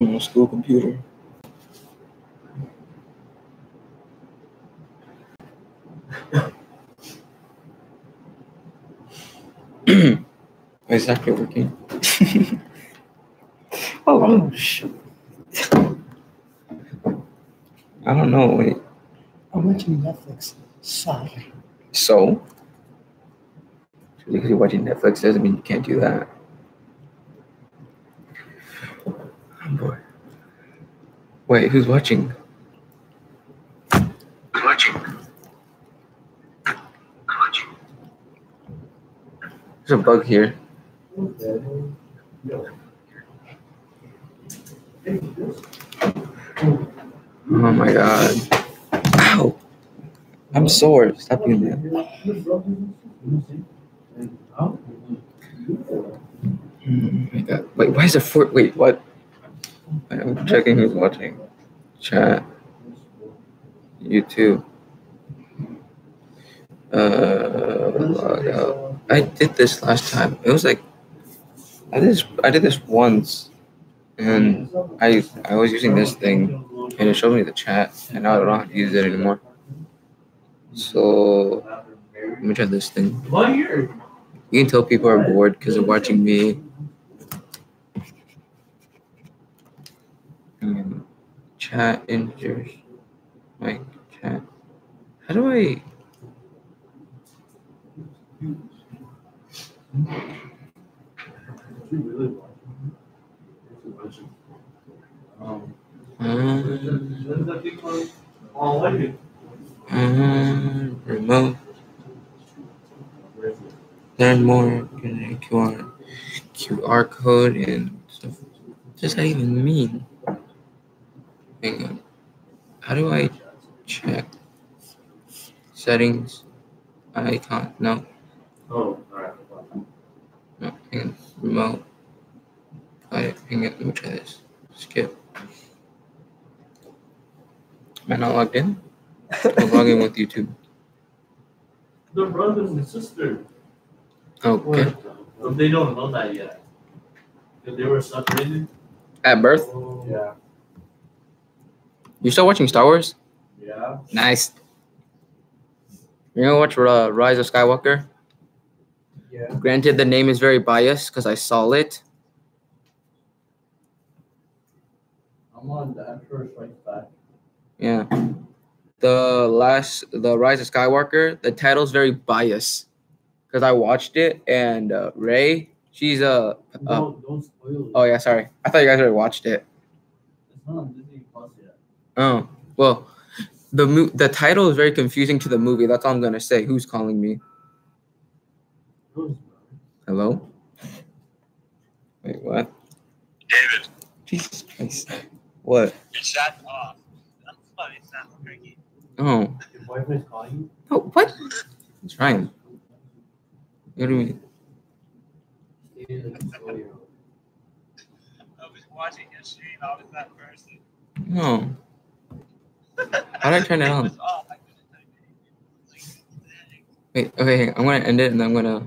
on a school computer. Is that actually working? Oh, oh shit. I don't know. Wait. I'm watching Netflix. Sorry. So? Because you're watching Netflix doesn't mean you can't do that. Boy. Wait, who's watching? Who's watching? Watching. There's a bug here. Oh my god. Ow! I'm sore. Stop doing that. Hmm, oh my god. Wait, why is there four? Wait, what? I'm checking who's watching. Chat. YouTube. Uh, log out. I did this last time. It was like I did this. I did this once, and I I was using this thing, and it showed me the chat, and now I don't know how to use it anymore. So let me try this thing. You can tell people are bored because they're watching me. And chat integers, like chat. How do I? Um, Um, remote. Learn more. QR, QR code and stuff. What does that even mean? Hang on. How do I check settings? I can't. No. Oh, alright. No. Hang on. Remote. Got it. Hang on. Let me try this. Skip. Am I not logged in? I'm logging with YouTube. The brothers and sisters. Okay. But they don't know that yet. They were separated. At birth, Yeah. You still watching Star Wars? Yeah. Nice. You gonna watch uh, Rise of Skywalker? Yeah. Granted, the name is very biased because I saw it. I'm on the Emperor Strikes Back. Yeah. The last, the Rise of Skywalker, the title's very biased because I watched it and uh, Rey, she's a. Uh, No, don't spoil it. oh yeah, sorry. I thought you guys already watched it. It's not on Disney. Oh well, the mo- the title is very confusing to the movie. That's all I'm gonna say. Who's calling me? Hello. Wait, what? David, Jesus Christ. What? your chat's off. That's funny. It's not working. Oh. Your boyfriend's calling you? Oh, what? It's Ryan. What do you mean? Steven is a four-year-old. I was watching your stream. I was that person. No. How do I turn it on? Wait, okay, I'm gonna end it and then I'm gonna.